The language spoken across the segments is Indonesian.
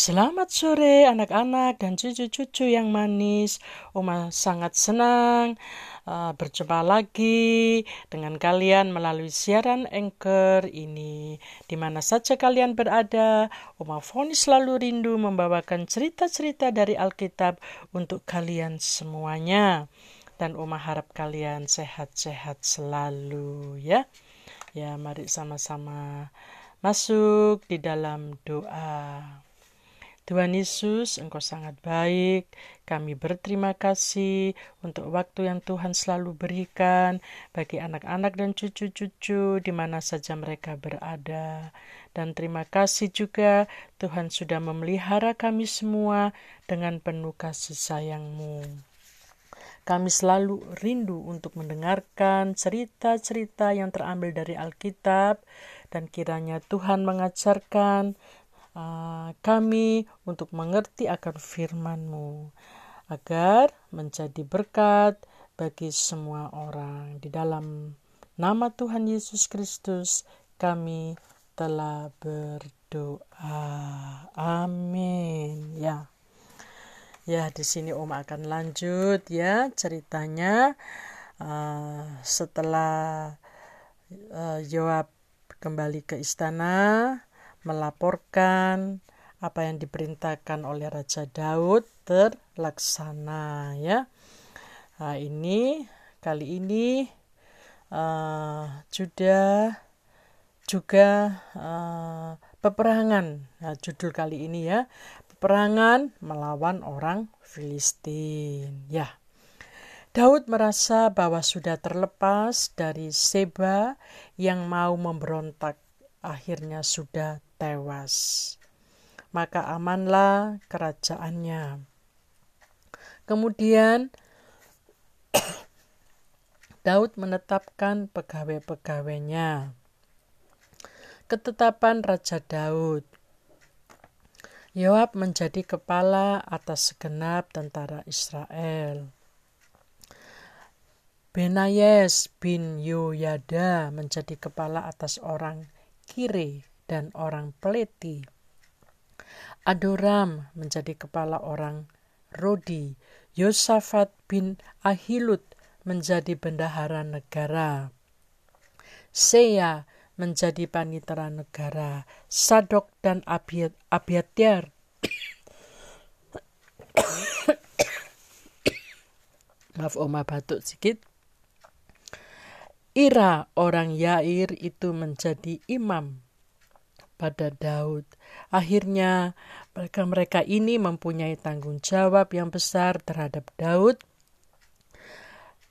Selamat sore anak-anak dan cucu-cucu yang manis. Oma sangat senang uh, berjumpa lagi dengan kalian melalui siaran Anchor ini. Di mana saja kalian berada, Oma Foni selalu rindu membawakan cerita-cerita dari Alkitab untuk kalian semuanya. Dan Oma harap kalian sehat-sehat selalu ya. Ya, mari sama-sama masuk di dalam doa. Tuhan Yesus, Engkau sangat baik. Kami berterima kasih untuk waktu yang Tuhan selalu berikan bagi anak-anak dan cucu-cucu di mana saja mereka berada. Dan terima kasih juga Tuhan sudah memelihara kami semua dengan penuh kasih sayang-Mu. Kami selalu rindu untuk mendengarkan cerita-cerita yang terambil dari Alkitab dan kiranya Tuhan mengajarkan uh, kami untuk mengerti akan firman-Mu agar menjadi berkat bagi semua orang. Di dalam nama Tuhan Yesus Kristus kami telah berdoa. Amin. Ya. Ya, di sini Om akan lanjut ya ceritanya uh, setelah uh, kembali ke istana melaporkan apa yang diperintahkan oleh Raja Daud terlaksana ya. Nah, ini kali ini uh, juga uh, peperangan. Nah, judul kali ini ya, peperangan melawan orang Filistin. Ya. Daud merasa bahwa sudah terlepas dari Seba yang mau memberontak akhirnya sudah tewas. Maka amanlah kerajaannya. Kemudian Daud menetapkan pegawai-pegawainya. Ketetapan Raja Daud. Yoab menjadi kepala atas segenap tentara Israel. Benayes bin Yoyada menjadi kepala atas orang Kire dan orang Peleti. Adoram menjadi kepala orang Rodi. Yosafat bin Ahilut menjadi bendahara negara. Sea menjadi panitera negara. Sadok dan Abiatir maaf oma batuk sedikit Ira orang Yair itu menjadi imam pada Daud. Akhirnya mereka-mereka ini mempunyai tanggung jawab yang besar terhadap Daud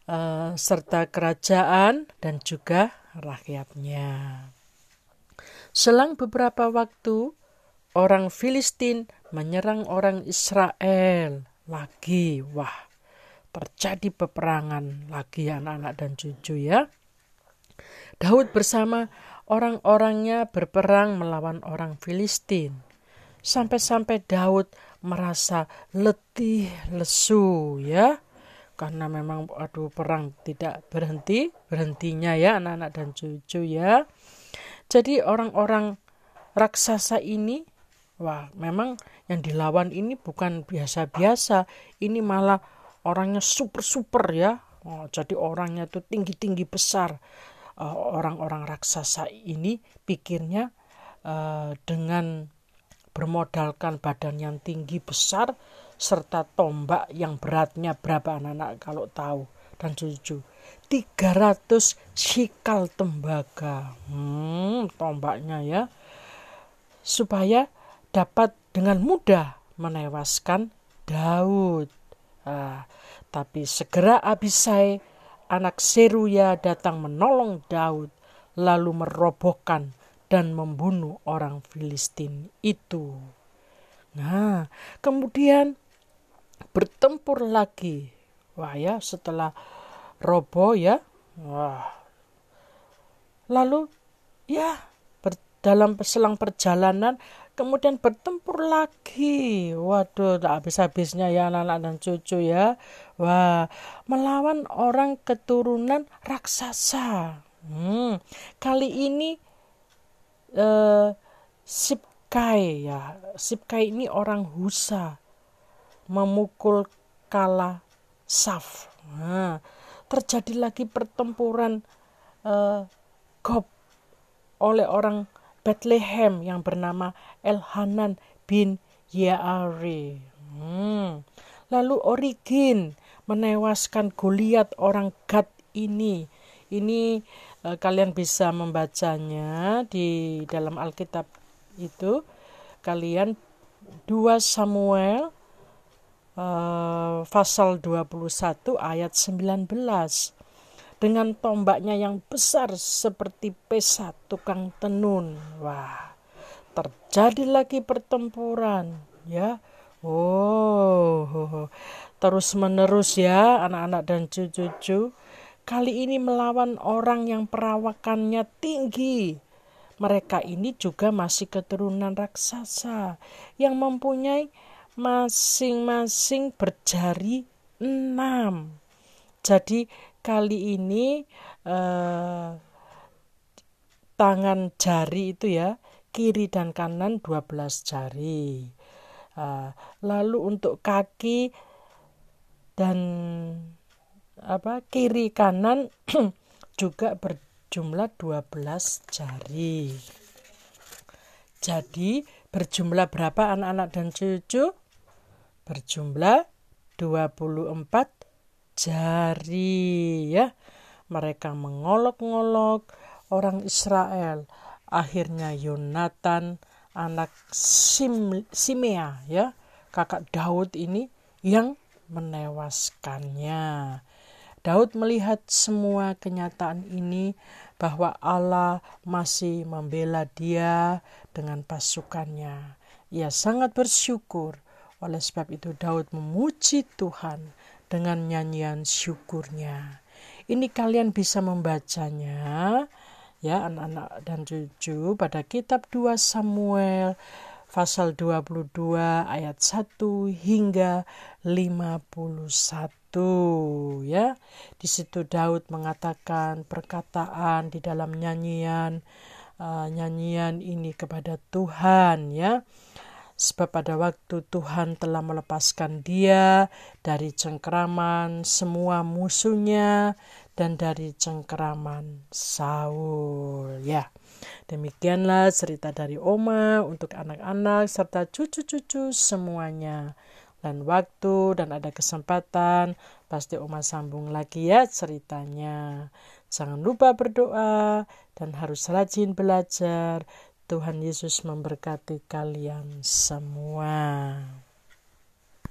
uh, serta kerajaan dan juga rakyatnya. Selang beberapa waktu, orang Filistin menyerang orang Israel lagi. Wah, terjadi peperangan lagi anak-anak dan cucu ya. Daud bersama orang-orangnya berperang melawan orang Filistin. Sampai-sampai Daud merasa letih, lesu ya. Karena memang aduh perang tidak berhenti, berhentinya ya anak-anak dan cucu ya. Jadi orang-orang raksasa ini wah memang yang dilawan ini bukan biasa-biasa, ini malah orangnya super-super ya. Oh, jadi orangnya tuh tinggi-tinggi besar orang-orang uh, raksasa ini pikirnya uh, dengan bermodalkan badan yang tinggi besar serta tombak yang beratnya berapa anak-anak kalau tahu dan cucu. 300 sikal tembaga. Hmm, tombaknya ya. Supaya dapat dengan mudah menewaskan Daud. Uh, tapi segera Abisai anak Seruya datang menolong Daud, lalu merobohkan dan membunuh orang Filistin itu. Nah, kemudian bertempur lagi. Wah ya, setelah roboh ya. Wah. Lalu ya, dalam selang perjalanan kemudian bertempur lagi. Waduh, tak habis-habisnya ya anak-anak dan cucu ya. Wah, melawan orang keturunan raksasa. Hmm, kali ini eh, si Sibkai ya. Sibkai ini orang Husa memukul kala Saf. Nah, terjadi lagi pertempuran uh, Gob oleh orang Bethlehem yang bernama Elhanan bin Yaari. Hmm. Lalu Origin menewaskan Goliat orang Gad ini. Ini uh, kalian bisa membacanya di dalam Alkitab itu. Kalian 2 Samuel uh, pasal 21 ayat 19 dengan tombaknya yang besar seperti pesa tukang tenun. Wah, terjadi lagi pertempuran, ya. Oh, terus menerus ya anak-anak dan cucu-cucu. Kali ini melawan orang yang perawakannya tinggi. Mereka ini juga masih keturunan raksasa yang mempunyai masing-masing berjari enam. Jadi kali ini eh, tangan jari itu ya kiri dan kanan 12 jari. Uh, lalu untuk kaki dan apa kiri kanan juga berjumlah 12 jari. Jadi berjumlah berapa anak-anak dan cucu? Berjumlah 24 jari ya. Mereka mengolok-ngolok orang Israel. Akhirnya Yonatan anak Sim, Simea ya, kakak Daud ini yang menewaskannya. Daud melihat semua kenyataan ini bahwa Allah masih membela dia dengan pasukannya. Ia sangat bersyukur. Oleh sebab itu Daud memuji Tuhan dengan nyanyian syukurnya. Ini kalian bisa membacanya ya anak-anak dan cucu pada kitab 2 Samuel pasal 22 ayat 1 hingga 51 ya. Di situ Daud mengatakan perkataan di dalam nyanyian uh, nyanyian ini kepada Tuhan ya. Sebab pada waktu Tuhan telah melepaskan dia dari cengkeraman semua musuhnya dan dari cengkeraman Saul. Ya, demikianlah cerita dari Oma untuk anak-anak serta cucu-cucu semuanya. Dan waktu dan ada kesempatan, pasti Oma sambung lagi ya ceritanya. Jangan lupa berdoa dan harus rajin belajar Tuhan Yesus memberkati kalian semua.